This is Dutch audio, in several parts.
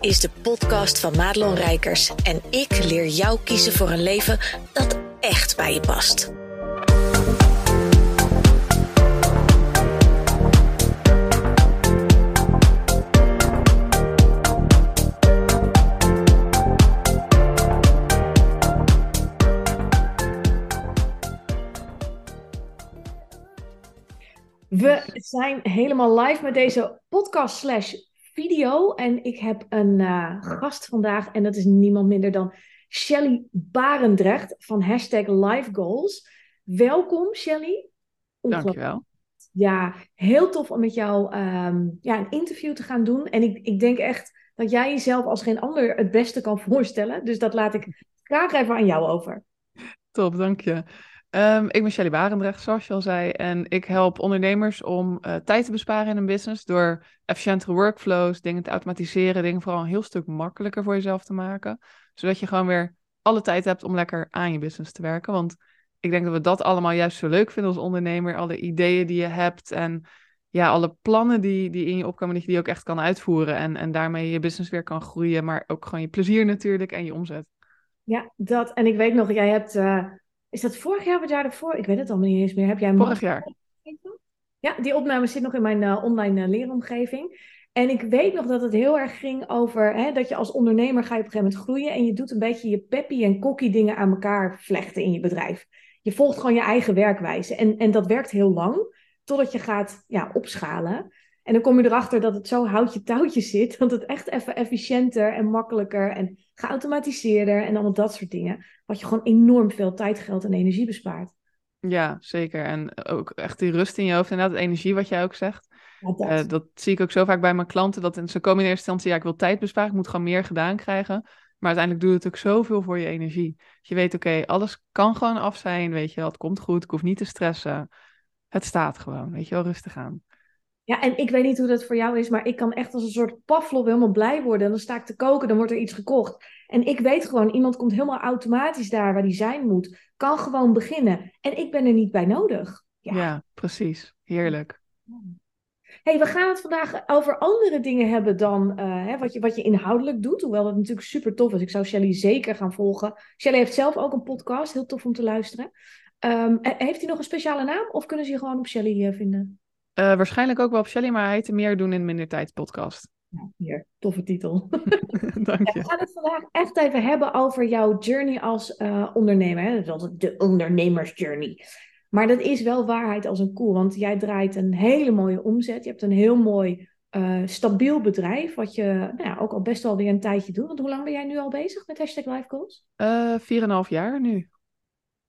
is de podcast van Madelon Rijkers en ik leer jou kiezen voor een leven dat echt bij je past. We zijn helemaal live met deze podcast slash video. En ik heb een uh, gast vandaag. En dat is niemand minder dan Shelly Barendrecht van hashtag Life Goals. Welkom Shelly. Dankjewel. Ja, heel tof om met jou um, ja, een interview te gaan doen. En ik, ik denk echt dat jij jezelf als geen ander het beste kan voorstellen. Dus dat laat ik graag even aan jou over. Top, dank je. Um, ik ben Shelly Barendrecht, zoals je al zei. En ik help ondernemers om uh, tijd te besparen in een business door efficiëntere workflows, dingen te automatiseren, dingen vooral een heel stuk makkelijker voor jezelf te maken. Zodat je gewoon weer alle tijd hebt om lekker aan je business te werken. Want ik denk dat we dat allemaal juist zo leuk vinden als ondernemer. Alle ideeën die je hebt en ja, alle plannen die, die in je opkomen, dat je die ook echt kan uitvoeren. En, en daarmee je business weer kan groeien, maar ook gewoon je plezier natuurlijk en je omzet. Ja, dat. En ik weet nog, jij hebt... Uh is dat vorig jaar of het jaar ervoor? Ik weet het allemaal niet eens meer. Heb jij vorig jaar? Ja, die opname zit nog in mijn uh, online uh, leeromgeving. En ik weet nog dat het heel erg ging over hè, dat je als ondernemer ga je op een gegeven moment groeien en je doet een beetje je peppy en cocky dingen aan elkaar vlechten in je bedrijf. Je volgt gewoon je eigen werkwijze. En, en dat werkt heel lang, totdat je gaat ja, opschalen. En dan kom je erachter dat het zo houtje touwtje zit, dat het echt even efficiënter en makkelijker en geautomatiseerder en allemaal dat soort dingen. Wat je gewoon enorm veel tijd, geld en energie bespaart. Ja, zeker. En ook echt die rust in je hoofd. Inderdaad, energie, wat jij ook zegt. Ja, dat. Uh, dat. zie ik ook zo vaak bij mijn klanten. Dat ze komen in eerste instantie, ja, ik wil tijd besparen. Ik moet gewoon meer gedaan krijgen. Maar uiteindelijk doet het ook zoveel voor je energie. Je weet, oké, alles kan gewoon af zijn. Weet je, het komt goed. Ik hoef niet te stressen. Het staat gewoon. Weet je wel, rustig aan. Ja, en ik weet niet hoe dat voor jou is, maar ik kan echt als een soort Pavlov helemaal blij worden. En dan sta ik te koken, dan wordt er iets gekocht. En ik weet gewoon, iemand komt helemaal automatisch daar waar die zijn moet. Kan gewoon beginnen. En ik ben er niet bij nodig. Ja, ja precies. Heerlijk. hey, we gaan het vandaag over andere dingen hebben dan uh, hè, wat, je, wat je inhoudelijk doet. Hoewel dat natuurlijk super tof is. Ik zou Shelly zeker gaan volgen. Shelly heeft zelf ook een podcast, heel tof om te luisteren. Um, heeft hij nog een speciale naam of kunnen ze je gewoon op Shelly uh, vinden? Uh, waarschijnlijk ook wel op Shelly, maar hij heet Meer doen in minder tijd podcast. Ja, hier, toffe titel. Dank je. we gaan het vandaag echt even hebben over jouw journey als uh, ondernemer. Hè? Dat is altijd de ondernemersjourney. Maar dat is wel waarheid als een koe, want jij draait een hele mooie omzet. Je hebt een heel mooi, uh, stabiel bedrijf, wat je nou ja, ook al best wel weer een tijdje doet. Want hoe lang ben jij nu al bezig met hashtag Life Goals? Vier en half jaar nu.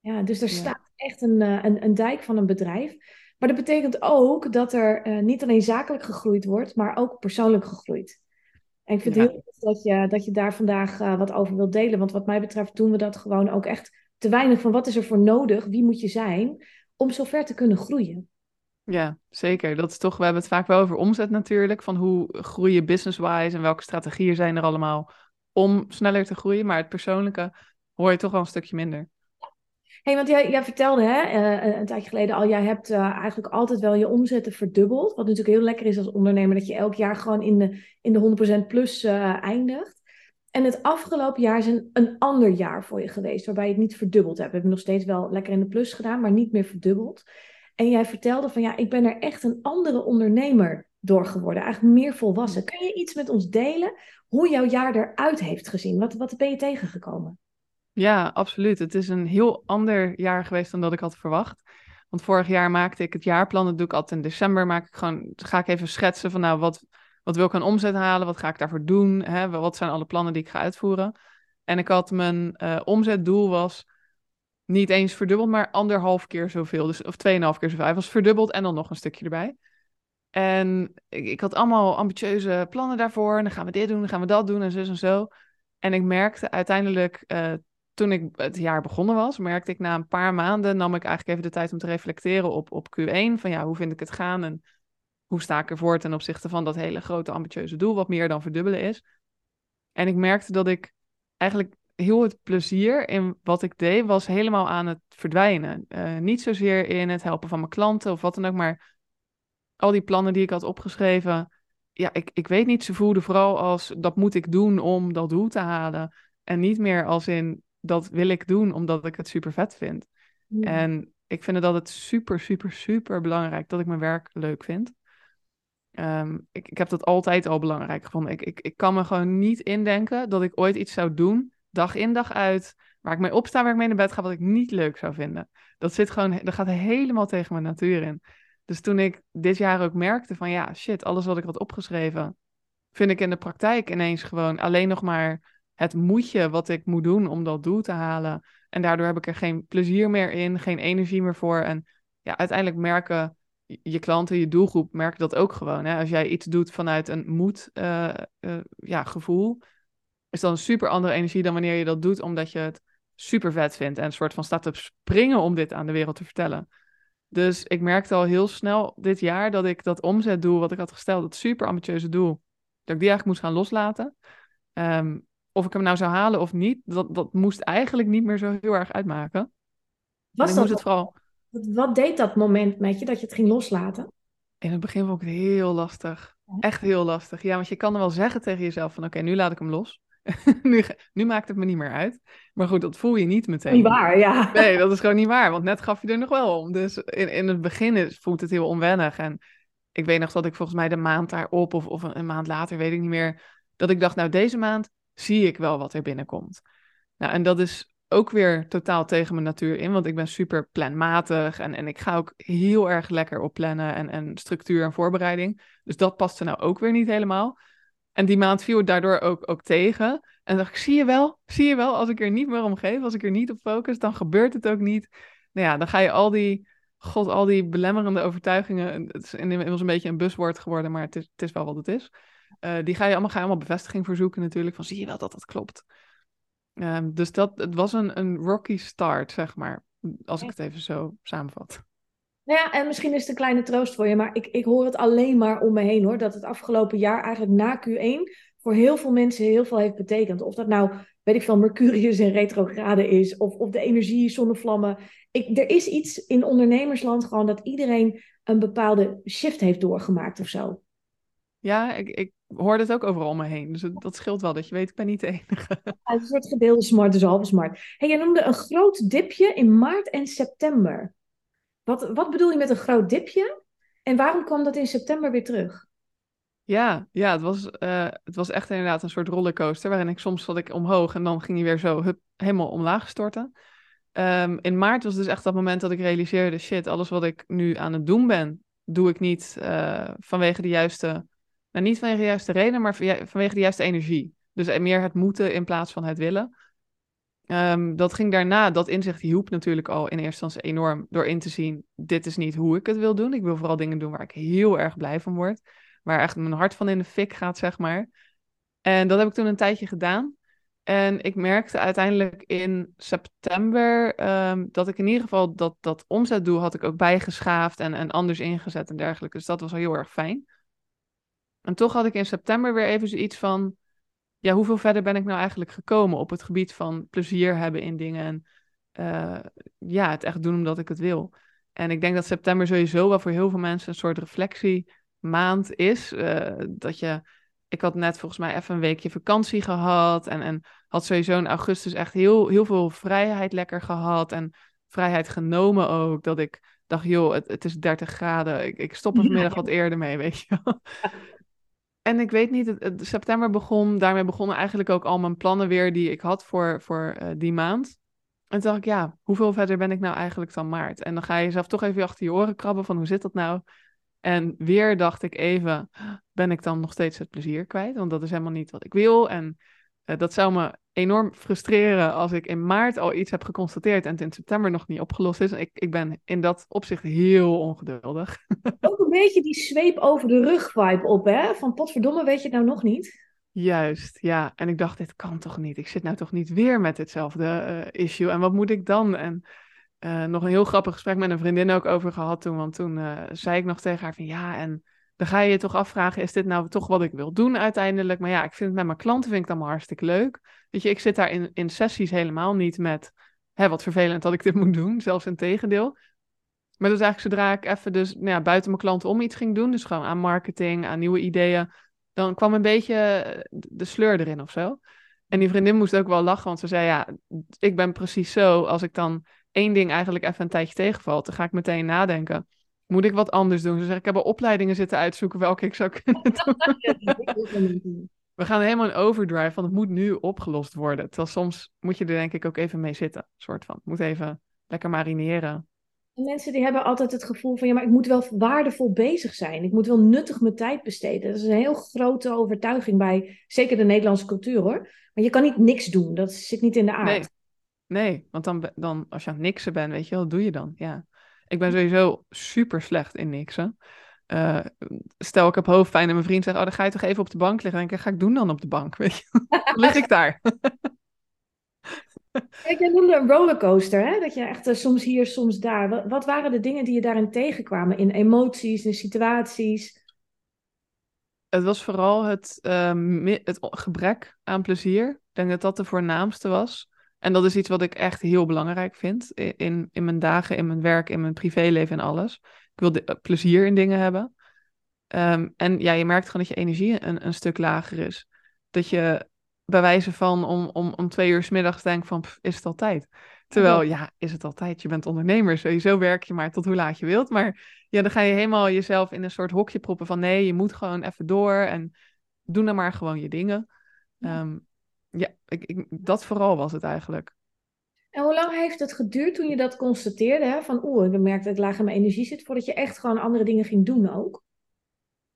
Ja, dus er ja. staat echt een, een, een dijk van een bedrijf. Maar dat betekent ook dat er uh, niet alleen zakelijk gegroeid wordt, maar ook persoonlijk gegroeid. En ik vind het ja. heel goed dat je, dat je daar vandaag uh, wat over wilt delen. Want wat mij betreft doen we dat gewoon ook echt te weinig van wat is er voor nodig, wie moet je zijn, om zover te kunnen groeien. Ja, zeker. Dat is toch, we hebben het vaak wel over omzet natuurlijk. Van hoe groei je business-wise en welke strategieën zijn er allemaal om sneller te groeien. Maar het persoonlijke hoor je toch wel een stukje minder hey, want jij, jij vertelde hè, uh, een tijdje geleden al, jij hebt uh, eigenlijk altijd wel je omzetten verdubbeld. Wat natuurlijk heel lekker is als ondernemer, dat je elk jaar gewoon in de, in de 100% plus uh, eindigt. En het afgelopen jaar is een, een ander jaar voor je geweest, waarbij je het niet verdubbeld hebt. We hebben nog steeds wel lekker in de plus gedaan, maar niet meer verdubbeld. En jij vertelde van ja, ik ben er echt een andere ondernemer door geworden, eigenlijk meer volwassen. Kun je iets met ons delen hoe jouw jaar eruit heeft gezien? Wat, wat ben je tegengekomen? Ja, absoluut. Het is een heel ander jaar geweest dan dat ik had verwacht. Want vorig jaar maakte ik het jaarplan. Dat doe ik altijd in december. Maak ik gewoon, ga ik even schetsen van nou, wat, wat wil ik aan omzet halen? Wat ga ik daarvoor doen? Hè? Wat zijn alle plannen die ik ga uitvoeren? En ik had mijn uh, omzetdoel was niet eens verdubbeld, maar anderhalf keer zoveel. Dus, of tweeënhalf keer zoveel. Hij was verdubbeld en dan nog een stukje erbij. En ik, had allemaal ambitieuze plannen daarvoor. En dan gaan we dit doen, dan gaan we dat doen en zo en zo. En ik merkte uiteindelijk, uh, toen ik het jaar begonnen was, merkte ik na een paar maanden, nam ik eigenlijk even de tijd om te reflecteren op, op Q1. Van ja, hoe vind ik het gaan en hoe sta ik ervoor ten opzichte van dat hele grote ambitieuze doel, wat meer dan verdubbelen is. En ik merkte dat ik eigenlijk heel het plezier in wat ik deed, was helemaal aan het verdwijnen. Uh, niet zozeer in het helpen van mijn klanten of wat dan ook, maar al die plannen die ik had opgeschreven, ja, ik, ik weet niet, ze voelde vooral als dat moet ik doen om dat doel te halen. En niet meer als in dat wil ik doen omdat ik het super vet vind. En ik vind dat het super, super, super belangrijk dat ik mijn werk leuk vind. Ehm, ik, ik heb dat altijd al belangrijk gevonden. Ik, ik, ik kan me gewoon niet indenken dat ik ooit iets zou doen, dag in dag uit, waar ik mee opsta, waar ik mee naar bed ga, wat ik niet leuk zou vinden. Dat zit gewoon, dat gaat helemaal tegen mijn natuur in. Dus toen ik dit jaar ook merkte van ja, shit, alles wat ik had opgeschreven, vind ik in de praktijk ineens gewoon alleen nog maar het moetje wat ik moet doen om dat doel te halen. En daardoor heb ik er geen plezier meer in, geen energie meer voor. En ja, uiteindelijk merken je klanten, je doelgroep, merken dat ook gewoon. Hè? Als jij iets doet vanuit een moed uh, ja, gevoel, is dat een super andere energie dan wanneer je dat doet omdat je het super vet vindt en een soort van staat te springen om dit aan de wereld te vertellen. Dus ik merkte al heel snel dit jaar dat ik dat omzetdoel wat ik had gesteld, dat super ambitieuze doel, dat ik die eigenlijk moest gaan loslaten. Ehm, of ik hem nou zou halen of niet, dat, dat moest eigenlijk niet meer zo heel erg uitmaken. Was dat, het vooral... wat, wat deed dat moment met je, dat je het ging loslaten? In het begin vond ik het heel lastig. Echt heel lastig. Ja, want je kan er wel zeggen tegen jezelf van oké, nu laat ik hem los. nu, nu maakt het me niet meer uit. Maar goed, dat voel je niet meteen. Niet waar, ja. Nee, dat is gewoon niet waar. Want net gaf je er nog wel om. Dus in, in het begin is, voelt het heel onwennig. En ik weet nog dat ik volgens mij de maand daarop of, of een maand later, weet ik niet meer, dat ik dacht, nou deze maand zie ik wel wat er binnenkomt. Nou, en dat is ook weer totaal tegen mijn natuur in, want ik ben super planmatig en, en ik ga ook heel erg lekker op plannen en, en structuur en voorbereiding. Dus dat paste nou ook weer niet helemaal. En die maand viel het daardoor ook, ook tegen. En dacht ik, zie je wel, zie je wel, als ik er niet meer om geef, als ik er niet op focus, dan gebeurt het ook niet. Nou ja, dan ga je al die, god, al die belemmerende overtuigingen, het is inmiddels een beetje een buswoord geworden, maar het is, het is wel wat het is. Uh, die ga je allemaal, ga je allemaal bevestiging verzoeken natuurlijk, van zie je wel dat dat klopt. Um, dus dat, het was een, een rocky start, zeg maar, als ik het even zo samenvat. Nou ja, en misschien is het een kleine troost voor je, maar ik, ik hoor het alleen maar om me heen hoor. Dat het afgelopen jaar eigenlijk na Q1 voor heel veel mensen heel veel heeft betekend. Of dat nou, weet ik veel, Mercurius in retrograde is, of, of de energie, zonnevlammen. Ik, er is iets in ondernemersland gewoon dat iedereen een bepaalde shift heeft doorgemaakt of zo. Ja, ik, ik hoor het ook overal om me heen. Dus dat scheelt wel, dat je weet, ik ben niet de enige. Het soort gedeelde smart, dus halve smart. Hey, je noemde een groot dipje in maart en september. Wat, wat bedoel je met een groot dipje? En waarom kwam dat in september weer terug? Ja, ja het, was, uh, het was echt inderdaad een soort rollercoaster. Waarin ik soms zat ik omhoog en dan ging hij weer zo hup, helemaal omlaag storten. Um, in maart was dus echt dat moment dat ik realiseerde: shit, alles wat ik nu aan het doen ben, doe ik niet uh, vanwege de juiste. Nou, niet vanwege de juiste reden, maar vanwege de juiste energie. Dus meer het moeten in plaats van het willen. Um, dat ging daarna, dat inzicht hielp natuurlijk al in eerste instantie enorm door in te zien, dit is niet hoe ik het wil doen. Ik wil vooral dingen doen waar ik heel erg blij van word. Waar echt mijn hart van in de fik gaat, zeg maar. En dat heb ik toen een tijdje gedaan. En ik merkte uiteindelijk in september um, dat ik in ieder geval dat, dat omzetdoel had ik ook bijgeschaafd en, en anders ingezet en dergelijke. Dus dat was al heel erg fijn. En toch had ik in september weer even zoiets van, ja, hoeveel verder ben ik nou eigenlijk gekomen op het gebied van plezier hebben in dingen en uh, ja, het echt doen omdat ik het wil. En ik denk dat september sowieso wel voor heel veel mensen een soort reflectiemaand is. Uh, dat je, ik had net volgens mij even een weekje vakantie gehad en, en had sowieso in augustus echt heel, heel veel vrijheid lekker gehad en vrijheid genomen ook. Dat ik dacht, joh, het, het is 30 graden, ik, ik stop er vanmiddag wat eerder mee, weet je en ik weet niet, het, september begon, daarmee begonnen eigenlijk ook al mijn plannen weer die ik had voor, voor uh, die maand. En toen dacht ik, ja, hoeveel verder ben ik nou eigenlijk dan maart? En dan ga je jezelf toch even achter je oren krabben van hoe zit dat nou? En weer dacht ik even, ben ik dan nog steeds het plezier kwijt? Want dat is helemaal niet wat ik wil. En uh, dat zou me enorm frustreren als ik in maart al iets heb geconstateerd en het in september nog niet opgelost is. Ik, ik ben in dat opzicht heel ongeduldig. Ook een beetje die zweep over de rug vibe op, hè? Van potverdomme, weet je het nou nog niet? Juist, ja. En ik dacht, dit kan toch niet? Ik zit nou toch niet weer met hetzelfde uh, issue? En wat moet ik dan? En uh, nog een heel grappig gesprek met een vriendin ook over gehad toen. Want toen uh, zei ik nog tegen haar van ja, en dan ga je je toch afvragen, is dit nou toch wat ik wil doen uiteindelijk? Maar ja, ik vind het met mijn klanten vind ik allemaal hartstikke leuk. Weet je, ik zit daar in, in sessies helemaal niet met, hè, wat vervelend dat ik dit moet doen, zelfs in tegendeel. Maar dus eigenlijk zodra ik even dus nou ja, buiten mijn klanten om iets ging doen, dus gewoon aan marketing, aan nieuwe ideeën, dan kwam een beetje eh, de sleur erin of zo. En die vriendin moest ook wel lachen, want ze zei, ja, ik ben precies zo. Als ik dan één ding eigenlijk even een tijdje tegenvalt, dan ga ik meteen nadenken. Moet ik wat anders doen? Ze zegt, ik heb al opleidingen zitten uitzoeken welke ik zou kunnen doen. We gaan helemaal in overdrive, want het moet nu opgelost worden. Terwijl soms moet je er denk ik ook even mee zitten, soort van. Moet even lekker marineren. Mensen die hebben altijd het gevoel van, ja, maar ik moet wel waardevol bezig zijn. Ik moet wel nuttig mijn tijd besteden. Dat is een heel grote overtuiging bij, zeker de Nederlandse cultuur hoor. Maar je kan niet niks doen, dat zit niet in de aard. Nee, nee want dan, dan als je aan het niksen bent, weet je wel, wat doe je dan? Ja. Ik ben sowieso super slecht in niksen. Uh, stel ik heb hoofdpijn en mijn vriend zegt, oh dan ga je toch even op de bank liggen. Dan denk ik, ga ik doen dan op de bank, weet je. lig ik daar. Ik noemde een rollercoaster, hè? dat je echt uh, soms hier, soms daar. Wat, wat, waren de dingen die je daarin tegenkwamen? In emoties, in situaties? Het was vooral het, uh, het gebrek aan plezier. Ik denk dat dat de voornaamste was. En dat is iets wat ik echt heel belangrijk vind in, in mijn dagen, in mijn werk, in mijn privéleven en alles. Ik wil de, plezier in dingen hebben. Um, en ja, je merkt gewoon dat je energie een, een stuk lager is. Dat je bij wijze van om, om, om twee uur s middags denkt van, is het altijd? Terwijl, ja, is het altijd? Je bent ondernemer, sowieso werk je maar tot hoe laat je wilt. Maar ja, dan ga je helemaal jezelf in een soort hokje proppen van, nee, je moet gewoon even door en doe dan maar gewoon je dingen. Ja, um, ja ik, ik, dat vooral was het eigenlijk. En hoe lang heeft het geduurd toen je dat constateerde? Hè? Van oeh, ik merk dat ik laag in mijn energie zit, voordat je echt gewoon andere dingen ging doen ook?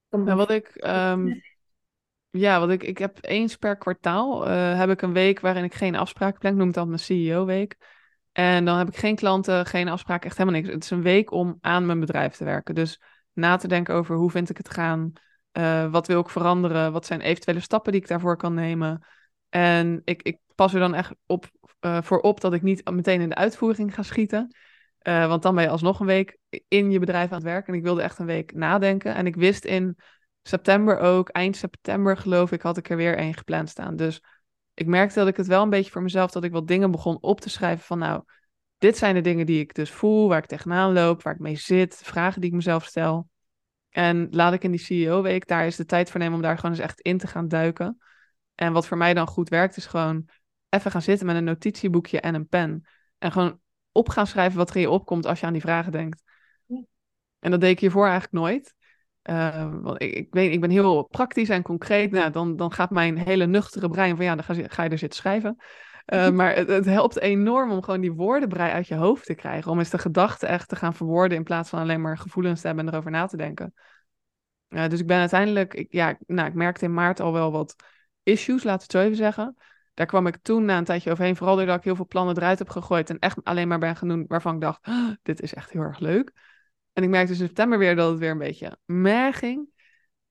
Nou, wat ik, um, ja, wat ik, ik heb eens per kwartaal uh, heb ik een week waarin ik geen afspraken plan. Ik noem het dan mijn CEO-week. En dan heb ik geen klanten, geen afspraken, echt helemaal niks. Het is een week om aan mijn bedrijf te werken. Dus na te denken over hoe vind ik het gaan, uh, wat wil ik veranderen, wat zijn eventuele stappen die ik daarvoor kan nemen. En ik, ik pas er dan echt op, uh, voor op dat ik niet meteen in de uitvoering ga schieten. Uh, want dan ben je alsnog een week in je bedrijf aan het werken. En ik wilde echt een week nadenken. En ik wist in september ook, eind september geloof ik, had ik er weer één gepland staan. Dus ik merkte dat ik het wel een beetje voor mezelf, dat ik wat dingen begon op te schrijven van nou, dit zijn de dingen die ik dus voel, waar ik tegenaan loop, waar ik mee zit, vragen die ik mezelf stel. En laat ik in die CEO-week, daar is de tijd voor nemen om daar gewoon eens echt in te gaan duiken. En wat voor mij dan goed werkt, is gewoon even gaan zitten met een notitieboekje en een pen. En gewoon op gaan schrijven wat er in je opkomt als je aan die vragen denkt. En dat deed ik hiervoor eigenlijk nooit. Uh, want ik, ik, weet, ik ben heel praktisch en concreet. Nou, dan, dan gaat mijn hele nuchtere brein van ja, dan ga, ga je er zitten schrijven. Uh, maar het, het, helpt enorm om gewoon die woordenbrei uit je hoofd te krijgen. Om eens de gedachten echt te gaan verwoorden in plaats van alleen maar gevoelens te hebben en erover na te denken. Uh, dus ik ben uiteindelijk, ik, ja, nou, ik merkte in maart al wel wat issues, laten we het zo even zeggen. Daar kwam ik toen na een tijdje overheen, vooral doordat ik heel veel plannen eruit heb gegooid en echt alleen maar ben genoemd waarvan ik dacht, dit is echt heel erg leuk. En ik merkte dus in september weer dat het weer een beetje mer ging.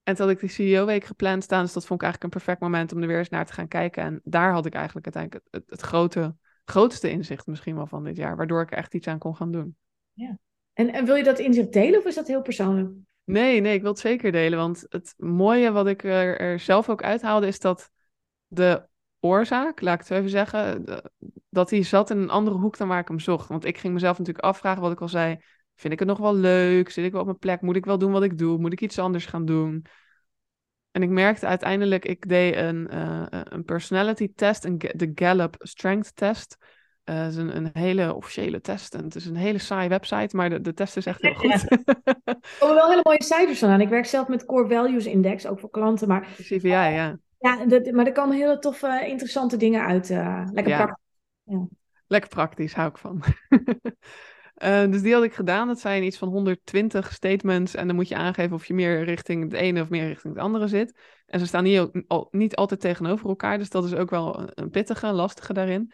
En toen had ik die CEO-week gepland staan, dus dat vond ik eigenlijk een perfect moment om er weer eens naar te gaan kijken. En daar had ik eigenlijk uiteindelijk het, het, grote, grootste inzicht misschien wel van dit jaar, waardoor ik echt iets aan kon gaan doen. Ja. En, en wil je dat inzicht delen of is dat heel persoonlijk? Nee, nee, ik wil het zeker delen. Want het mooie wat ik er, zelf ook uithaalde, is dat de oorzaak, laat ik het even zeggen, dat hij zat in een andere hoek dan waar ik hem zocht. Want ik ging mezelf natuurlijk afvragen, wat ik al zei, vind ik het nog wel leuk? Zit ik wel op mijn plek? Moet ik wel doen wat ik doe? Moet ik iets anders gaan doen? En ik merkte uiteindelijk, ik deed een, uh, een personality test, een, de Gallup Strength Test. Uh, dat is een, een, hele officiële test. En het is een hele saaie website, maar de, de test is echt heel goed. Er komen wel hele mooie cijfers van aan. Ik werk zelf met Core Values Index, ook voor klanten. Maar, CVI, ja. Ja, dat, maar er komen hele toffe, interessante dingen uit. Uh, lekker ja. praktisch. Ja. Lekker praktisch, hou ik van. uh, dus die had ik gedaan. Dat zijn iets van 120 statements. En dan moet je aangeven of je meer richting het ene of meer richting het andere zit. En ze staan niet, niet altijd tegenover elkaar. Dus dat is ook wel een pittige, lastige daarin.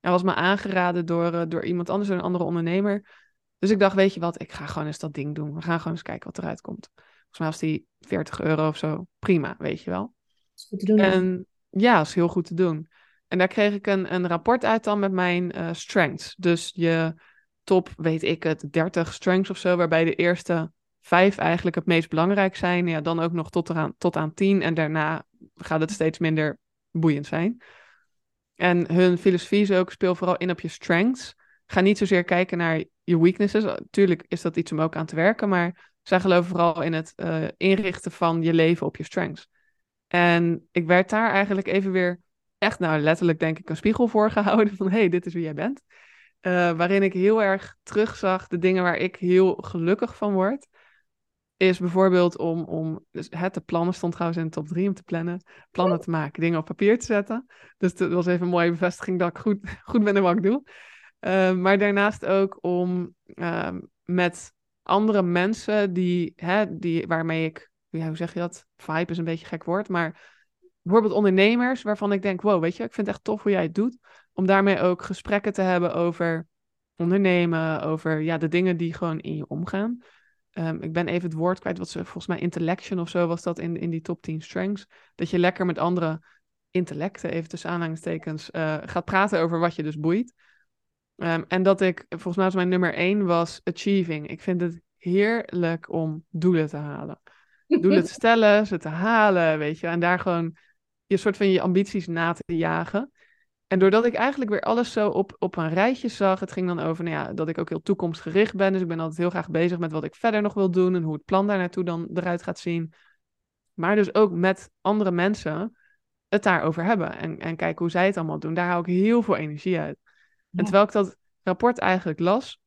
Hij was me aangeraden door, uh, door iemand anders, door een andere ondernemer. Dus ik dacht, weet je wat, ik ga gewoon eens dat ding doen. We gaan gewoon eens kijken wat eruit komt. Volgens mij was die 40 euro of zo. Prima, weet je wel goed te doen. En ja, dat is heel goed te doen. En daar kreeg ik een, een rapport uit dan met mijn uh, strengths. Dus je top, weet ik het, 30 strengths of zo, waarbij de eerste vijf eigenlijk het meest belangrijk zijn. Ja, dan ook nog tot, eraan, tot aan tien. En daarna gaat het steeds minder boeiend zijn. En hun filosofie is ook, speel vooral in op je strengths. Ga niet zozeer kijken naar je weaknesses. Tuurlijk is dat iets om ook aan te werken, maar zij geloven vooral in het uh, inrichten van je leven op je strengths. En ik werd daar eigenlijk even weer echt, nou letterlijk denk ik, een spiegel voor gehouden van hé, hey, dit is wie jij bent. Uh, waarin ik heel erg terugzag de dingen waar ik heel gelukkig van word. Is bijvoorbeeld om, om dus het de plannen stond trouwens in de top drie om te plannen, plannen te maken, dingen op papier te zetten. Dus dat was even een mooie bevestiging dat ik goed, goed ben in wat ik doe. Uh, maar daarnaast ook om uh, met andere mensen die, hè, die, waarmee ik, ja, hoe zeg je dat? Vibe is een beetje gek woord, maar bijvoorbeeld ondernemers waarvan ik denk, wow, weet je, ik vind het echt tof hoe jij het doet. Om daarmee ook gesprekken te hebben over ondernemen, over ja, de dingen die gewoon in je omgaan. Um, ik ben even het woord kwijt, wat ze volgens mij intellection of zo was dat in, in die top 10 strengths. Dat je lekker met andere intellecten, even tussen aanhalingstekens, uh, gaat praten over wat je dus boeit. Um, en dat ik, volgens mij was mijn nummer één, was achieving. Ik vind het heerlijk om doelen te halen. Doelen te stellen, ze te halen, weet je. En daar gewoon je soort van je ambities na te jagen. En doordat ik eigenlijk weer alles zo op, op een rijtje zag, het ging dan over nou ja, dat ik ook heel toekomstgericht ben. Dus ik ben altijd heel graag bezig met wat ik verder nog wil doen en hoe het plan daar naartoe dan eruit gaat zien. Maar dus ook met andere mensen het daarover hebben en, en kijken hoe zij het allemaal doen. Daar hou ik heel veel energie uit. En terwijl ik dat rapport eigenlijk las,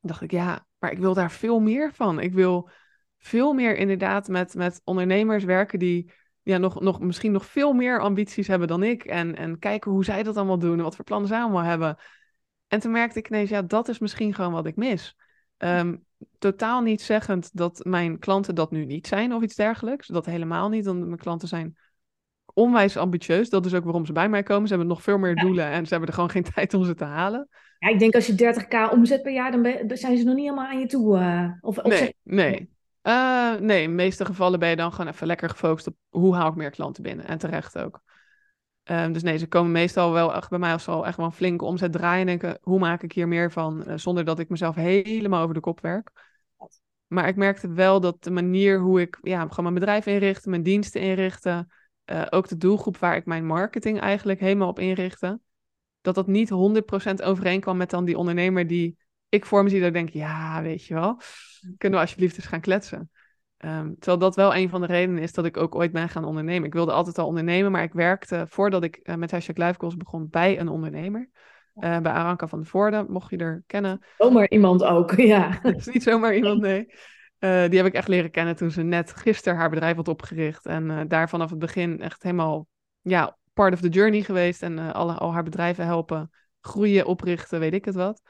dacht ik ja, maar ik wil daar veel meer van. Ik wil veel meer inderdaad met, met ondernemers werken die ja, nog, nog, misschien nog veel meer ambities hebben dan ik. En, en kijken hoe zij dat allemaal doen en wat voor plannen zij allemaal hebben. En toen merkte ik ineens, ja, dat is misschien gewoon wat ik mis. Um, totaal niet zeggend dat mijn klanten dat nu niet zijn of iets dergelijks. Dat helemaal niet, want mijn klanten zijn onwijs ambitieus. Dat is ook waarom ze bij mij komen. Ze hebben nog veel meer doelen en ze hebben er gewoon geen tijd om ze te halen. Ja, ik denk als je 30k omzet per jaar, dan zijn ze nog niet helemaal aan je toe. Uh, of, of nee, nee. Uh, nee, in de meeste gevallen ben je dan gewoon even lekker gefocust op hoe haal ik meer klanten binnen. En terecht ook. Um, dus nee, ze komen meestal wel echt bij mij als ze al echt wel een flinke omzet draaien. En denken, hoe maak ik hier meer van? Uh, zonder dat ik mezelf helemaal over de kop werk. Maar ik merkte wel dat de manier hoe ik ja, gewoon mijn bedrijf inrichtte, mijn diensten inrichten, uh, ook de doelgroep waar ik mijn marketing eigenlijk helemaal op inrichtte, dat dat niet 100% overeenkwam met dan die ondernemer die ik voor me zie dat ik denk, ja, weet je wel, kunnen we alsjeblieft eens gaan kletsen. Um, terwijl dat wel een van de redenen is dat ik ook ooit ben gaan ondernemen. Ik wilde altijd al ondernemen, maar ik werkte voordat ik uh, met Hashtag Live begon bij een ondernemer. Uh, bij Aranka van de Voorde, mocht je er kennen. Zomaar iemand ook, ja. Is niet zomaar iemand, nee. Uh, die heb ik echt leren kennen toen ze net gisteren haar bedrijf had opgericht. En daar vanaf het begin echt helemaal ja, part of the journey geweest. En alle, al haar bedrijven helpen groeien, oprichten, weet ik het wat.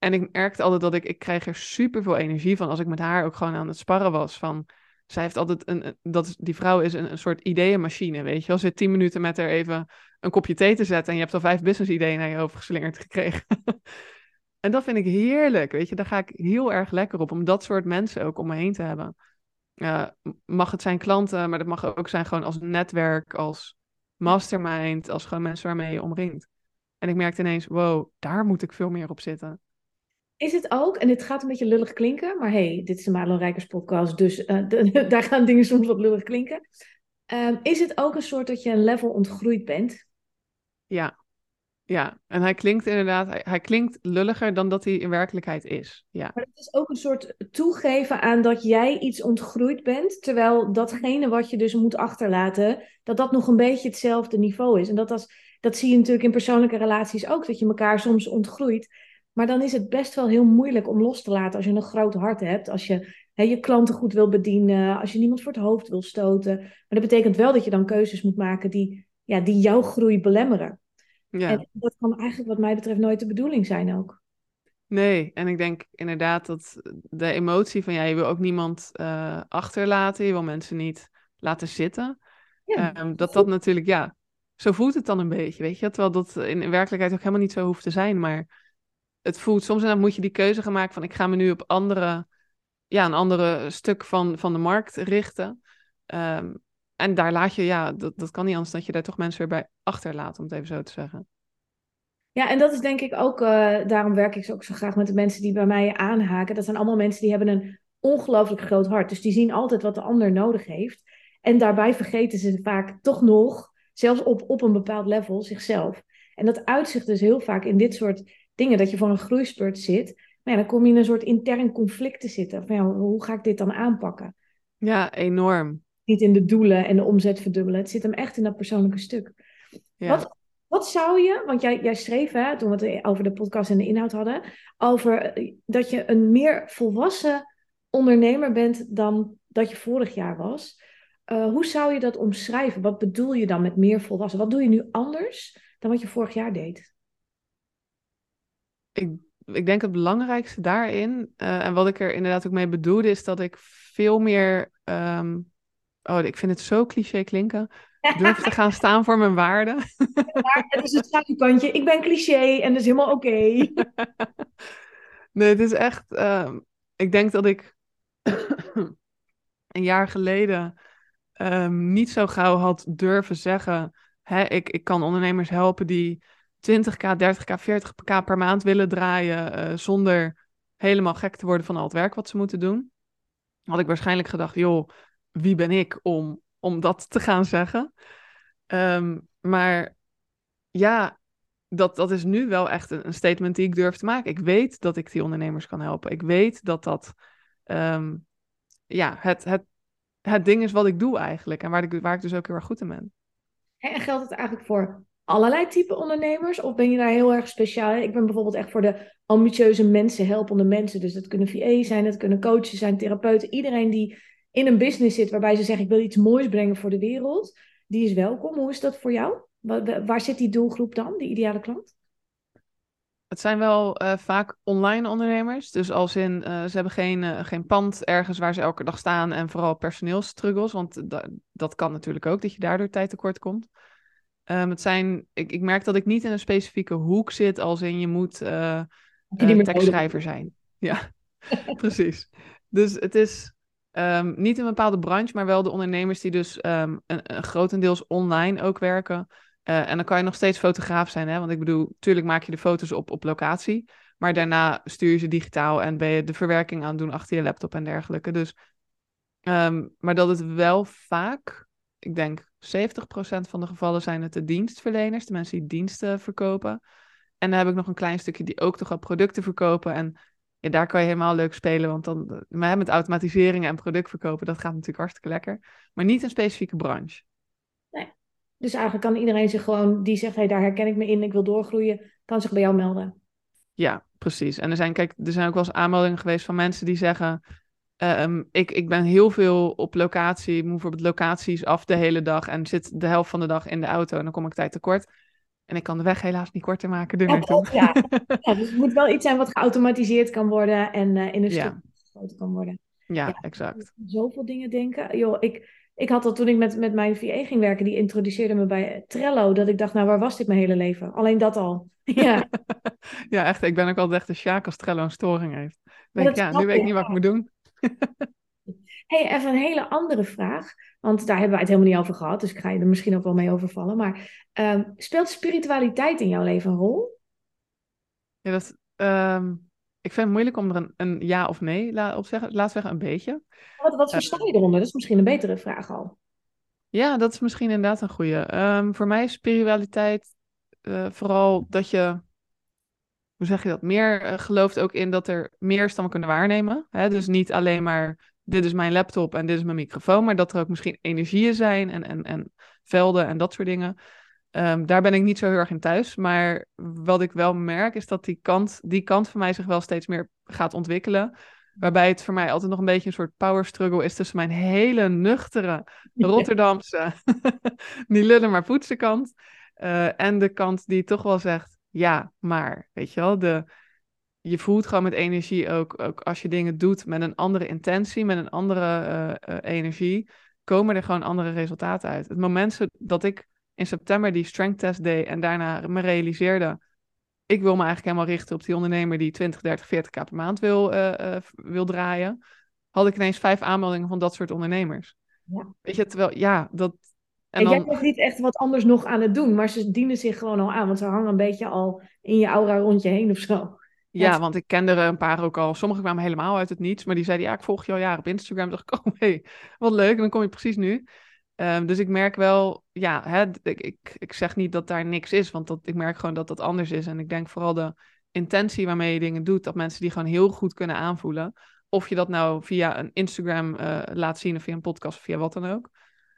En ik merkte altijd dat ik, ik krijg er super veel energie van als ik met haar ook gewoon aan het sparren was. Van, zij heeft altijd een, dat die vrouw is een, een soort ideeënmachine, weet je. Als je tien minuten met haar even een kopje thee te zetten en je hebt al vijf business ideeën naar je hoofd geslingerd gekregen. en dat vind ik heerlijk, weet je. Daar ga ik heel erg lekker op, om dat soort mensen ook om me heen te hebben. Mag het zijn klanten, maar dat mag ook zijn gewoon als netwerk, als mastermind, als gewoon mensen waarmee je omringt. En ik merkte ineens, wow, daar moet ik veel meer op zitten. Is het ook, en dit gaat een beetje lullig klinken, maar hey, dit is de Madelon Rijkers podcast, dus uh, de, daar gaan dingen soms wat lullig klinken. Um, is het ook een soort dat je een level ontgroeid bent? Ja, ja. En hij klinkt inderdaad, hij, hij, klinkt lulliger dan dat hij in werkelijkheid is. Ja. Maar het is ook een soort toegeven aan dat jij iets ontgroeid bent, terwijl datgene wat je dus moet achterlaten, dat dat nog een beetje hetzelfde niveau is. En dat, als, dat zie je natuurlijk in persoonlijke relaties ook, dat je elkaar soms ontgroeit. Maar dan is het best wel heel moeilijk om los te laten als je een groot hart hebt. Als je hè, je klanten goed wil bedienen. Als je niemand voor het hoofd wil stoten. Maar dat betekent wel dat je dan keuzes moet maken die, ja, die jouw groei belemmeren. Ja. En dat kan eigenlijk wat mij betreft nooit de bedoeling zijn ook. Nee, en ik denk inderdaad dat de emotie van ja, je wil ook niemand uh, achterlaten. Je wil mensen niet laten zitten. Ja. Um, dat dat natuurlijk, ja, zo voelt het dan een beetje, weet je. Terwijl dat in, in werkelijkheid ook helemaal niet zo hoeft te zijn. Maar het voelt soms dan moet je die keuze gaan maken van ik ga me nu op andere, ja, een andere stuk van, van de markt richten. Um, en daar laat je, ja, dat, dat kan niet anders dat je daar toch mensen weer bij achterlaat, om het even zo te zeggen. Ja, en dat is denk ik ook, uh, daarom werk ik ook zo graag met de mensen die bij mij aanhaken. Dat zijn allemaal mensen die hebben een ongelooflijk groot hart. Dus die zien altijd wat de ander nodig heeft. En daarbij vergeten ze vaak toch nog, zelfs op, op een bepaald level, zichzelf. En dat uitzicht dus heel vaak in dit soort dingen, dat je voor een groeispurt zit, Maar ja, dan kom je in een soort intern conflict te zitten. Van ja, hoe ga ik dit dan aanpakken? Ja, enorm. Niet in de doelen en de omzet verdubbelen. Het zit hem echt in dat persoonlijke stuk. Ja. Wat, wat zou je, want jij, jij schreef hè, toen we het over de podcast en de inhoud hadden, over eh, dat je een meer volwassen ondernemer bent dan dat je vorig jaar was. Uh, hoe zou je dat omschrijven? Wat bedoel je dan met meer volwassen? Wat doe je nu anders dan wat je vorig jaar deed? Ik, ik denk het belangrijkste daarin, uh, en wat ik er inderdaad ook mee bedoelde, is dat ik veel meer. Um, oh, ik vind het zo cliché klinken. Durf te gaan staan voor mijn waarden. Ja, het is het schaduwkantje. Ik ben cliché en dat is helemaal oké. Okay. nee, het is echt. Uh, ik denk dat ik een jaar geleden um, niet zo gauw had durven zeggen. Hè, ik, ik kan ondernemers helpen die 20k, 30k, 40k per maand willen draaien. Uh, zonder helemaal gek te worden van al het werk wat ze moeten doen. Had ik waarschijnlijk gedacht, joh, wie ben ik om, om dat te gaan zeggen? Um, maar ja, dat, dat is nu wel echt een, statement die ik durf te maken. Ik weet dat ik die ondernemers kan helpen. Ik weet dat dat um, ja, het, het, het ding is wat ik doe eigenlijk. En waar ik, waar ik dus ook heel erg goed in ben. En geldt het eigenlijk voor allerlei type ondernemers? Of ben je daar heel erg speciaal? Ik ben bijvoorbeeld echt voor de ambitieuze mensen, helpende mensen. Dus dat kunnen VA zijn, dat kunnen coaches zijn, therapeuten. Iedereen die in een business zit waarbij ze zeggen: Ik wil iets moois brengen voor de wereld, die is welkom. Hoe is dat voor jou? Waar, zit die doelgroep dan, die ideale klant? Het zijn wel uh, vaak online ondernemers. Dus als in, uh, ze hebben geen, uh, geen pand ergens waar ze elke dag staan en vooral personeelsstruggles. Want da dat kan natuurlijk ook, dat je daardoor tijd tekort komt. Um, het zijn, ik, ik merk dat ik niet in een specifieke hoek zit, als in je moet tekstschrijver zijn. Ja, precies. Dus het is um, niet een bepaalde branche, maar wel de ondernemers die dus um, een, een grotendeels online ook werken. Uh, en dan kan je nog steeds fotograaf zijn, hè? want ik bedoel, tuurlijk maak je de foto's op op locatie, maar daarna stuur je ze digitaal en ben je de verwerking aan het doen achter je laptop en dergelijke. Dus, maar dat het wel vaak, ik denk 70% van de gevallen zijn het de dienstverleners, de mensen die diensten verkopen. En dan heb ik nog een klein stukje die ook toch wel producten verkopen. En ja, daar kan je helemaal leuk spelen, want dan maar met automatiseringen en productverkopen, dat gaat natuurlijk hartstikke lekker. Maar niet een specifieke branche. Nee. Dus eigenlijk kan iedereen zich gewoon, die zegt, hey, daar herken ik me in, ik wil doorgroeien, kan zich bij jou melden. Ja, precies. En er zijn, kijk, er zijn ook wel eens aanmeldingen geweest van mensen die zeggen, um, ik, ik ben heel veel op locatie, ik moet bijvoorbeeld locaties af de hele dag en zit de helft van de dag in de auto en dan kom ik tijd tekort. En ik kan de weg helaas niet korter maken. Ja, ja. ja, dus het moet wel iets zijn wat geautomatiseerd kan worden en uh, in een stuk groter kan worden. Ja, ja, exact. Zoveel dingen denken. Joh, ik, ik had al toen ik met, met mijn VA ging werken, die introduceerde me bij Trello, dat ik dacht, nou waar was dit mijn hele leven? Alleen dat al. Ja, ja echt. Ik ben ook altijd echt de sjaak als Trello een storing heeft. Denk, ja, nu weet ik niet wat ik moet doen. hey, even een hele andere vraag. Want daar hebben we het helemaal niet over gehad. Dus ik ga je er misschien ook wel mee overvallen. Maar um, speelt spiritualiteit in jouw leven een rol? Ja, dat, um, ik vind het moeilijk om er een, een ja of nee op zeggen. Laat zeggen een beetje. Wat, wat versta je eronder? Dat is misschien een betere vraag al. Ja, dat is misschien inderdaad een goede. Um, voor mij is spiritualiteit uh, vooral dat je, hoe zeg je dat, meer uh, gelooft ook in dat er meer stammen kunnen waarnemen. Hè? Dus niet alleen maar, dit is mijn laptop en dit is mijn microfoon, maar dat er ook misschien energieën zijn en, en, en velden en dat soort dingen. Um, daar ben ik niet zo heel erg in thuis. Maar wat ik wel merk is dat die kant, die kant van mij zich wel steeds meer gaat ontwikkelen. Waarbij het voor mij altijd nog een beetje een soort power struggle is tussen mijn hele nuchtere Rotterdamse, die lullen maar poetsen kant. Uh, en de kant die toch wel zegt, ja, maar, weet je wel, de, je voelt gewoon met energie ook, ook als je dingen doet met een andere intentie, met een andere uh, uh, energie, komen er gewoon andere resultaten uit. Het moment dat ik in september die strength test deed en daarna me realiseerde, ik wil me eigenlijk helemaal richten op die ondernemer die 20, 30, 40k per maand wil, uh, wil draaien, had ik ineens vijf aanmeldingen van dat soort ondernemers. Ja. Weet je, terwijl, ja, dat... En, en jij bent niet echt wat anders nog aan het doen, maar ze dienen zich gewoon al aan, want ze hangen een beetje al in je aura rond je heen of zo. Ja, want ik kende er een paar ook al. Sommigen kwamen helemaal uit het niets, maar die zeiden, ja, ik volg je al jaren op Instagram. dacht ik, oh, hey, wat leuk. En dan kom je precies nu. Um, dus ik merk wel, ja, hè, ik, ik, ik zeg niet dat daar niks is, want dat, ik merk gewoon dat dat anders is. En ik denk vooral de intentie waarmee je dingen doet, dat mensen die gewoon heel goed kunnen aanvoelen. Of je dat nou via een Instagram uh, laat zien of via een podcast of via wat dan ook.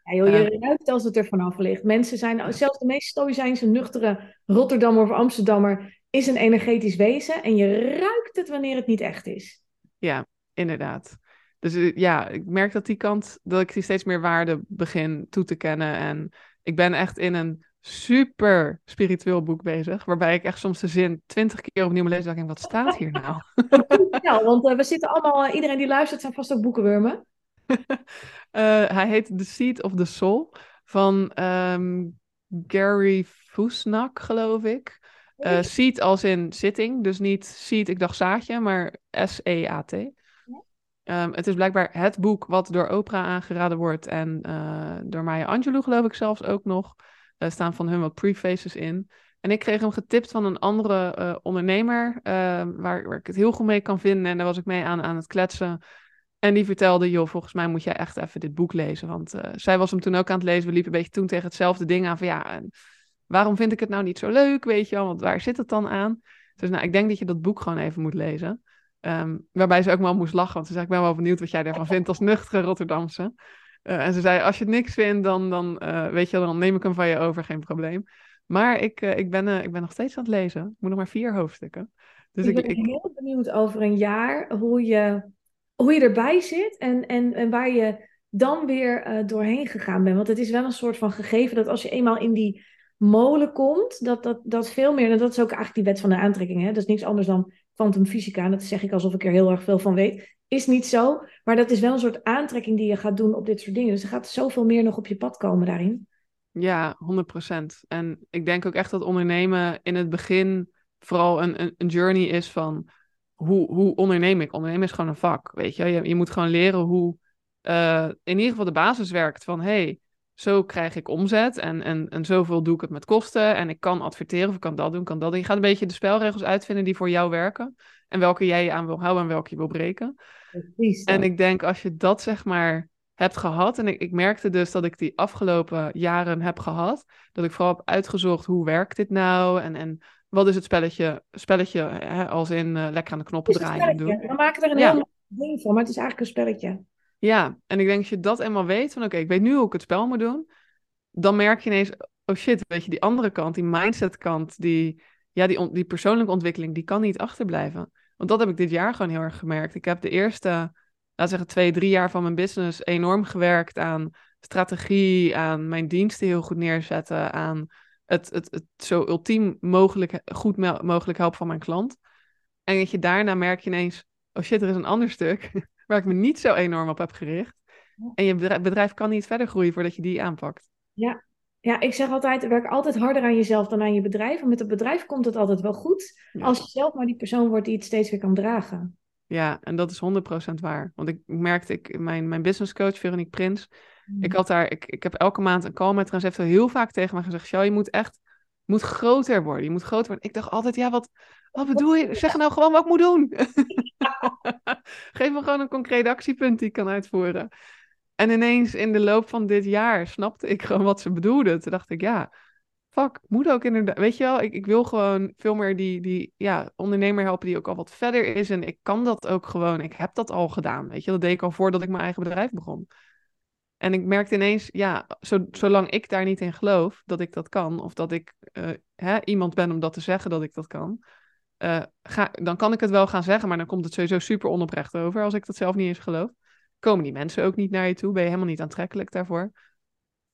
Ja, joh, je ruikt als het er vanaf ligt. Mensen zijn, zelfs de meest stoïcijnse, nuchtere Rotterdammer of Amsterdammer is een energetisch wezen. En je ruikt het wanneer het niet echt is. Ja, inderdaad. Dus uh, ja, ik merk dat die kant, dat ik die steeds meer waarde begin toe te kennen. En ik ben echt in een super spiritueel boek bezig. Waarbij ik echt soms de zin twintig keer opnieuw lees. En denk wat staat hier nou? ja, want uh, we zitten allemaal, uh, iedereen die luistert zijn vast ook boekenwurmen. Uh, hij heet The Seed of the Soul van um, Gary Fusnak, geloof ik. Uh, seed als in zitting, dus niet seed, ik dacht zaadje, maar S-E-A-T. Um, het is blijkbaar het boek wat door Oprah aangeraden wordt en uh, door Maya Angelou geloof ik zelfs ook nog. Er staan van hun wat prefaces in. En ik kreeg hem getipt van een andere ondernemer, uh, waar, waar, ik het heel goed mee kan vinden. En daar was ik mee aan, aan het kletsen. En die vertelde, joh, volgens mij moet jij echt even dit boek lezen. Want uh, zij was hem toen ook aan het lezen. We liepen een beetje toen tegen hetzelfde ding aan van ja, waarom vind ik het nou niet zo leuk, weet je wel? Want waar zit het dan aan? Dus nou, ik denk dat je dat boek gewoon even moet lezen. Um, waarbij ze ook wel moest lachen, want ze zei, ik ben wel benieuwd wat jij daarvan vindt als nuchtere Rotterdamse. Uh, en ze zei, als je het niks vindt, dan, dan, uh, weet je, dan neem ik hem van je over, geen probleem. Maar ik, ik, ben, ik ben nog steeds aan het lezen. Ik moet nog maar vier hoofdstukken. Dus ik ben ik, heel benieuwd over een jaar hoe je, hoe je erbij zit en, en, en waar je dan weer doorheen gegaan bent. Want het is wel een soort van gegeven dat als je eenmaal in die molen komt, dat, dat, dat veel meer, en dat is ook eigenlijk die wet van de aantrekking, hè? dat is niks anders dan kwantumfysica, dat zeg ik alsof ik er heel erg veel van weet, is niet zo, maar dat is wel een soort aantrekking die je gaat doen op dit soort dingen. Dus er gaat zoveel meer nog op je pad komen daarin. Ja, 100%. En ik denk ook echt dat ondernemen in het begin vooral een, een, een journey is van hoe, hoe onderneem ik? Ondernemen is gewoon een vak, weet je. Je, je moet gewoon leren hoe uh, in ieder geval de basis werkt van hey, zo krijg ik omzet en, en, en zoveel doe ik het met kosten en ik kan adverteren of ik kan dat doen, kan dat doen. Je gaat een beetje de spelregels uitvinden die voor jou werken en welke jij je aan wil houden en welke je wil breken. Precies, en ik denk als je dat zeg maar hebt gehad, en ik, ik merkte dus dat ik die afgelopen jaren heb gehad, dat ik vooral heb uitgezocht hoe werkt dit nou en, en wat is het spelletje, spelletje hè, als in uh, lekker aan de knoppen draaien en doen. We maken er een ja. heel ding van, maar het is eigenlijk een spelletje. Ja, en ik denk als je dat eenmaal weet, van oké, okay, ik weet nu hoe ik het spel moet doen, dan merk je ineens, oh shit, weet je, die andere kant, die mindset kant, die, ja, die, on, die persoonlijke ontwikkeling, die kan niet achterblijven. Want dat heb ik dit jaar gewoon heel erg gemerkt. Ik heb de eerste, laten zeggen, twee, drie jaar van mijn business enorm gewerkt aan strategie, aan mijn diensten heel goed neerzetten, aan het, het, het zo ultiem mogelijk, goed mogelijk helpen van mijn klant. En dat je daarna merk je ineens, oh shit, er is een ander stuk waar ik me niet zo enorm op heb gericht. En je bedrijf, bedrijf kan niet verder groeien voordat je die aanpakt. Ja. ja, ik zeg altijd, werk altijd harder aan jezelf dan aan je bedrijf. En met het bedrijf komt het altijd wel goed. Ja. Als je zelf maar die persoon wordt die het steeds weer kan dragen. Ja, en dat is 100% waar. Want ik merkte, ik, mijn, mijn business coach, Veronique Prins, mm. ik had daar, ik, ik heb elke maand een call met haar ze heeft heel vaak tegen me gezegd, Sjouw, je moet echt, moet groter worden. Je moet groter worden. Ik dacht altijd, ja, wat, wat bedoel je? Zeg nou gewoon wat ik moet doen. Geef me gewoon een concreet actiepunt die ik kan uitvoeren. En ineens in de loop van dit jaar snapte ik gewoon wat ze bedoelde. Toen dacht ik, ja, fuck, moet ook inderdaad. Weet je wel, ik, ik wil gewoon veel meer die, die ja, ondernemer helpen die ook al wat verder is. En ik kan dat ook gewoon. Ik heb dat al gedaan. Weet je, dat deed ik al voordat ik mijn eigen bedrijf begon. En ik merkte ineens, ja, zo, zolang ik daar niet in geloof dat ik dat kan, of dat ik uh, hè, iemand ben om dat te zeggen dat ik dat kan, uh, ga, dan kan ik het wel gaan zeggen, maar dan komt het sowieso super onoprecht over als ik dat zelf niet eens geloof. Komen die mensen ook niet naar je toe? Ben je helemaal niet aantrekkelijk daarvoor?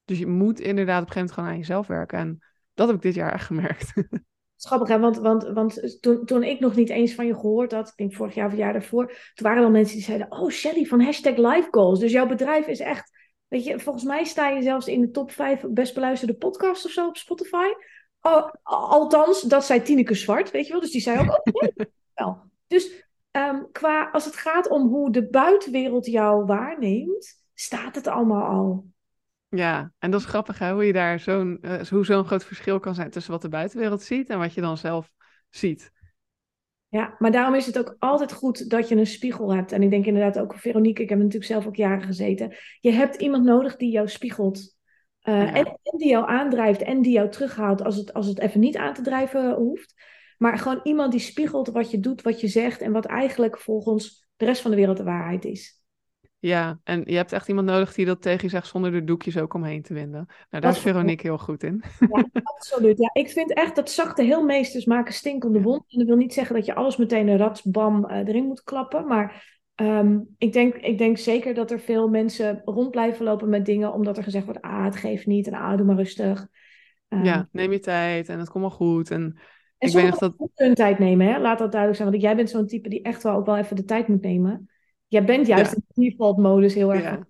Dus je moet inderdaad op een gegeven moment gewoon aan jezelf werken. En dat heb ik dit jaar echt gemerkt. Schappig, hè? Want, want, want toen, toen ik nog niet eens van je gehoord had, ik denk vorig jaar of het jaar daarvoor, toen waren er al mensen die zeiden, oh Shelly van hashtag life. Dus jouw bedrijf is echt, weet je, volgens mij sta je zelfs in de top 5 best beluisterde podcasts of zo op Spotify. Oh, althans, dat zei Tineke Zwart, weet je wel. Dus die zei ook, oh, wel. Dus um, qua, als het gaat om hoe de buitenwereld jou waarneemt, staat het allemaal al. Ja, en dat is grappig hè, hoe je daar zo'n, uh, hoe zo'n groot verschil kan zijn tussen wat de buitenwereld ziet en wat je dan zelf ziet. Ja, maar daarom is het ook altijd goed dat je een spiegel hebt. En ik denk inderdaad ook, Veronique, ik heb natuurlijk zelf ook jaren gezeten. Je hebt iemand nodig die jou spiegelt. Uh, ja. en, en, die jou aandrijft en die jou terughaalt als het, als het even niet aan te drijven hoeft. Maar gewoon iemand die spiegelt wat je doet, wat je zegt en wat eigenlijk volgens de rest van de wereld de waarheid is. Ja, en je hebt echt iemand nodig die dat tegen je zegt zonder er doekjes ook omheen te winden. Nou, daar is Veronique heel goed in. Ja, absoluut. Ja, ik vind echt dat zachte heelmeesters maken stinkende wond. En dat wil niet zeggen dat je alles meteen een ratsbam uh, erin moet klappen. Maar um, ik, denk, ik denk zeker dat er veel mensen rond blijven lopen met dingen omdat er gezegd wordt, ah, het geeft niet en ah, doe maar rustig. Um, ja, neem je tijd en het komt wel goed. En, en ik weet nog dat... hun tijd nemen, hè? laat dat duidelijk zijn. Want jij bent zo'n type die echt wel ook wel even de tijd moet nemen. Jij bent juist in de default-modus heel erg. Ja.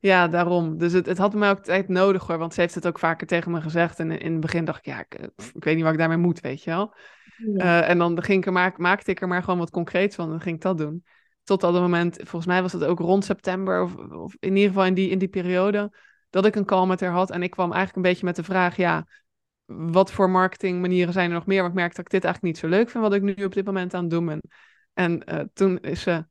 ja. daarom. Dus het, het had me ook tijd nodig hoor, want ze heeft het ook vaker tegen me gezegd. En in het begin dacht ik, ja, ik, eh, ik weet niet wat ik daarmee moet, weet je wel. Uh, en dan ging ik er maar, maakte ik er maar gewoon wat concreets van en dan ging ik dat doen. Tot dat moment, volgens mij was het ook rond september, of, of in ieder geval in die, in die periode, dat ik een call met haar had. En ik kwam eigenlijk een beetje met de vraag, ja, wat voor marketingmanieren zijn er nog meer? Want ik merkte dat ik dit eigenlijk niet zo leuk vind, wat ik nu op dit moment aan het doen ben. En uh, toen is ze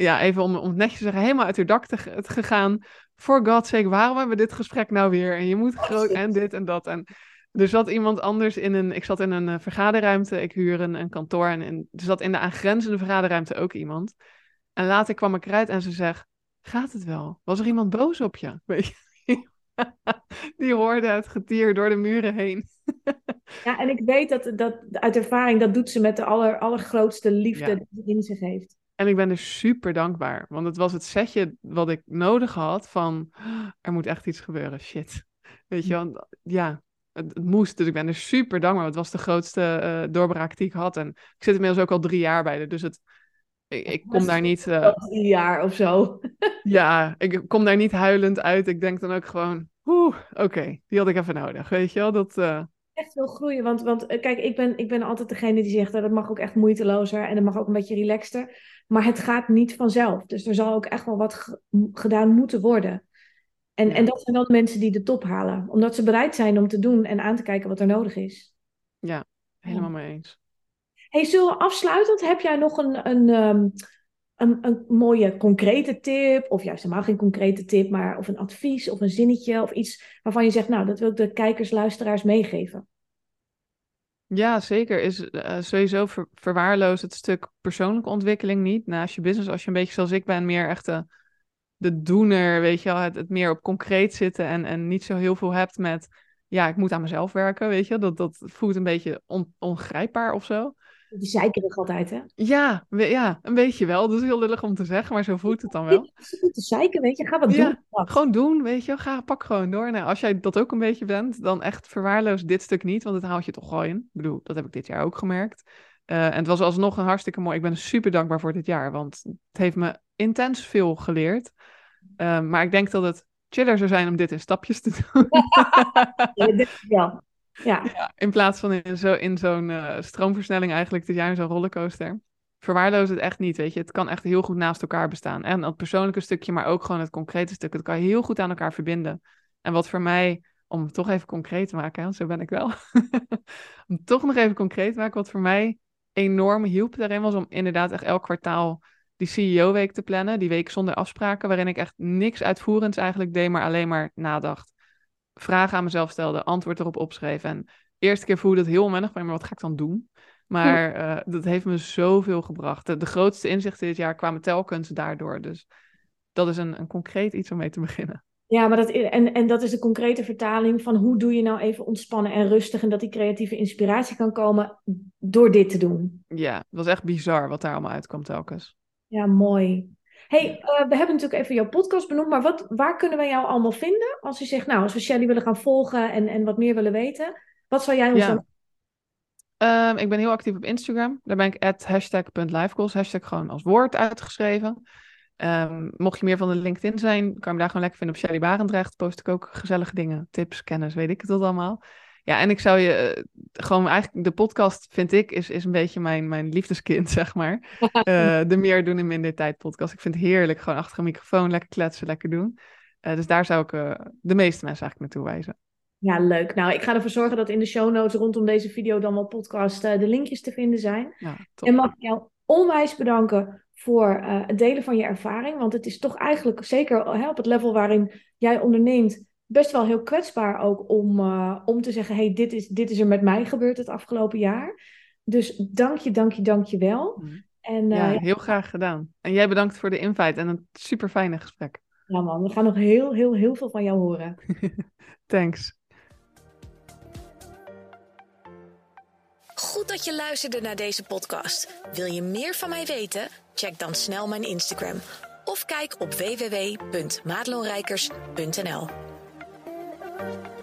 ja, even om, om het netjes te zeggen, helemaal uit uw dak te, te gegaan. For God's sake, waarom hebben we dit gesprek nou weer? En je moet groot en dit en dat. En er zat iemand anders in een, ik zat in een uh, vergaderruimte, ik huur een, een kantoor. En, en er zat in de aangrenzende vergaderruimte ook iemand. En later kwam ik eruit en ze zegt, gaat het wel? Was er iemand boos op je? Weet je? Die hoorde het getier door de muren heen. ja, en ik weet dat, dat uit ervaring, dat doet ze met de aller, allergrootste liefde die ze in zich heeft. En ik ben dus super dankbaar. Want het was het setje wat ik nodig had van... Er moet echt iets gebeuren. Shit. Weet je wel? Ja, het, het moest. Dus ik ben dus super dankbaar. Het was de grootste uh, doorbraak die ik had. En ik zit inmiddels ook al drie jaar bij de. Dus het, ik, ik kom daar niet... Uh, drie jaar of zo. ja, ik kom daar niet huilend uit. Ik denk dan ook gewoon... Oeh, oké. die had ik even nodig. Weet je wel? Dat... Uh, echt wil groeien. Want, want kijk, ik ben, ik ben altijd degene die zegt dat het mag ook echt moeitelozer en het mag ook een beetje relaxter. Maar het gaat niet vanzelf. Dus er zal ook echt wel wat gedaan moeten worden. En, en dat zijn dan mensen die de top halen. Omdat ze bereid zijn om te doen en aan te kijken wat er nodig is. Ja, helemaal mee eens. Hey, zullen we afsluitend? Heb jij nog een, een, ehm, een, een mooie concrete tip? Of juist helemaal geen concrete tip, maar of een advies of een zinnetje of iets waarvan je zegt, nou, dat wil ik de kijkers, luisteraars meegeven. Ja, zeker. Is uh, sowieso ver, verwaarloos het stuk persoonlijke ontwikkeling niet. Naast je business, als je een beetje zoals ik ben, meer echt de, de doener, weet je wel, het, het meer op concreet zitten en, en niet zo heel veel hebt met, ja, ik moet aan mezelf werken, weet je. Dat, dat voelt een beetje on, ongrijpbaar of zo. Die zeikerig altijd, hè? Ja, ja, een beetje wel. Dat is heel lullig om te zeggen, maar zo voelt het dan wel. Niet te zeiken, weet je. Ga wat doen. Gewoon doen, weet je. Ga, pak gewoon door. Nou, als jij dat ook een beetje bent, dan echt verwaarloos dit stuk niet, want het haalt je toch gewoon in. Ik bedoel, dat heb ik dit jaar ook gemerkt. Uh, en het was alsnog een hartstikke mooi. Ik ben super dankbaar voor dit jaar, want het heeft me intens veel geleerd. Uh, maar ik denk dat het chiller zou zijn om dit in stapjes te doen. ja, ja. ja. in plaats van in, zo, in zo'n uh, stroomversnelling eigenlijk jaar in zo'n rollercoaster. Verwaarloos het echt niet, weet je. Het kan echt heel goed naast elkaar bestaan. En dat persoonlijke stukje, maar ook gewoon het concrete stuk. Het kan heel goed aan elkaar verbinden. En wat voor mij, om het toch even concreet te maken, zo ben ik wel. om toch nog even concreet te maken, wat voor mij enorm hielp daarin was om inderdaad echt elk kwartaal die CEO-week te plannen. Die week zonder afspraken, waarin ik echt niks uitvoerends eigenlijk deed, maar alleen maar nadacht vragen aan mezelf stelde, antwoord erop opschreef. En de eerste keer voelde het heel onwennig, maar wat ga ik dan doen? Maar uh, dat heeft me zoveel gebracht. De, de, grootste inzichten dit jaar kwamen telkens daardoor. Dus dat is een, een concreet iets om mee te beginnen. Ja, maar dat, en, en dat is de concrete vertaling van hoe doe je nou even ontspannen en rustig en dat die creatieve inspiratie kan komen door dit te doen. Ja, het was echt bizar wat daar allemaal uitkwam telkens. Ja, mooi hey, uh, we hebben natuurlijk even jouw podcast benoemd, maar wat, waar kunnen we jou allemaal vinden? Als je zegt, nou, als we Shelly willen gaan volgen en, en wat meer willen weten, wat zou jij ons dan... Um, ik ben heel actief op Instagram. Daar ben ik at hashtag.lifegoals. Hashtag gewoon als woord uitgeschreven. Um, mocht je meer van de LinkedIn zijn, kan je me daar gewoon lekker vinden op Shelly Barendrecht. Post ik ook gezellige dingen, tips, kennis, weet ik het allemaal. Ja, en ik zou je eh, gewoon eigenlijk, de podcast vind ik, is, is een beetje mijn, mijn liefdeskind, zeg maar. Uh, de meer doen in minder tijd podcast. Ik vind het heerlijk, gewoon achter een microfoon, lekker kletsen, lekker doen. Uh, dus daar zou ik de meeste mensen eigenlijk naartoe wijzen. Ja, leuk. Nou, ik ga ervoor zorgen dat in de show notes rondom deze video dan wel podcast de linkjes te vinden zijn. Ja, en mag ik jou onwijs bedanken voor het delen van je ervaring. Want het is toch eigenlijk, zeker op het level waarin jij onderneemt, best wel heel kwetsbaar ook om, uh, om te zeggen: hey, dit, is, dit is er met mij gebeurd het afgelopen jaar. Dus dank je, dank je, dank je wel. Mm. En, ja, uh, heel graag gedaan. En jij bedankt voor de invite en een super fijne gesprek. Ja man, we gaan nog heel, heel, heel veel van jou horen. Thanks. Goed dat je luisterde naar deze podcast. Wil je meer van mij weten? Check dan snel mijn Instagram of kijk op Thank you.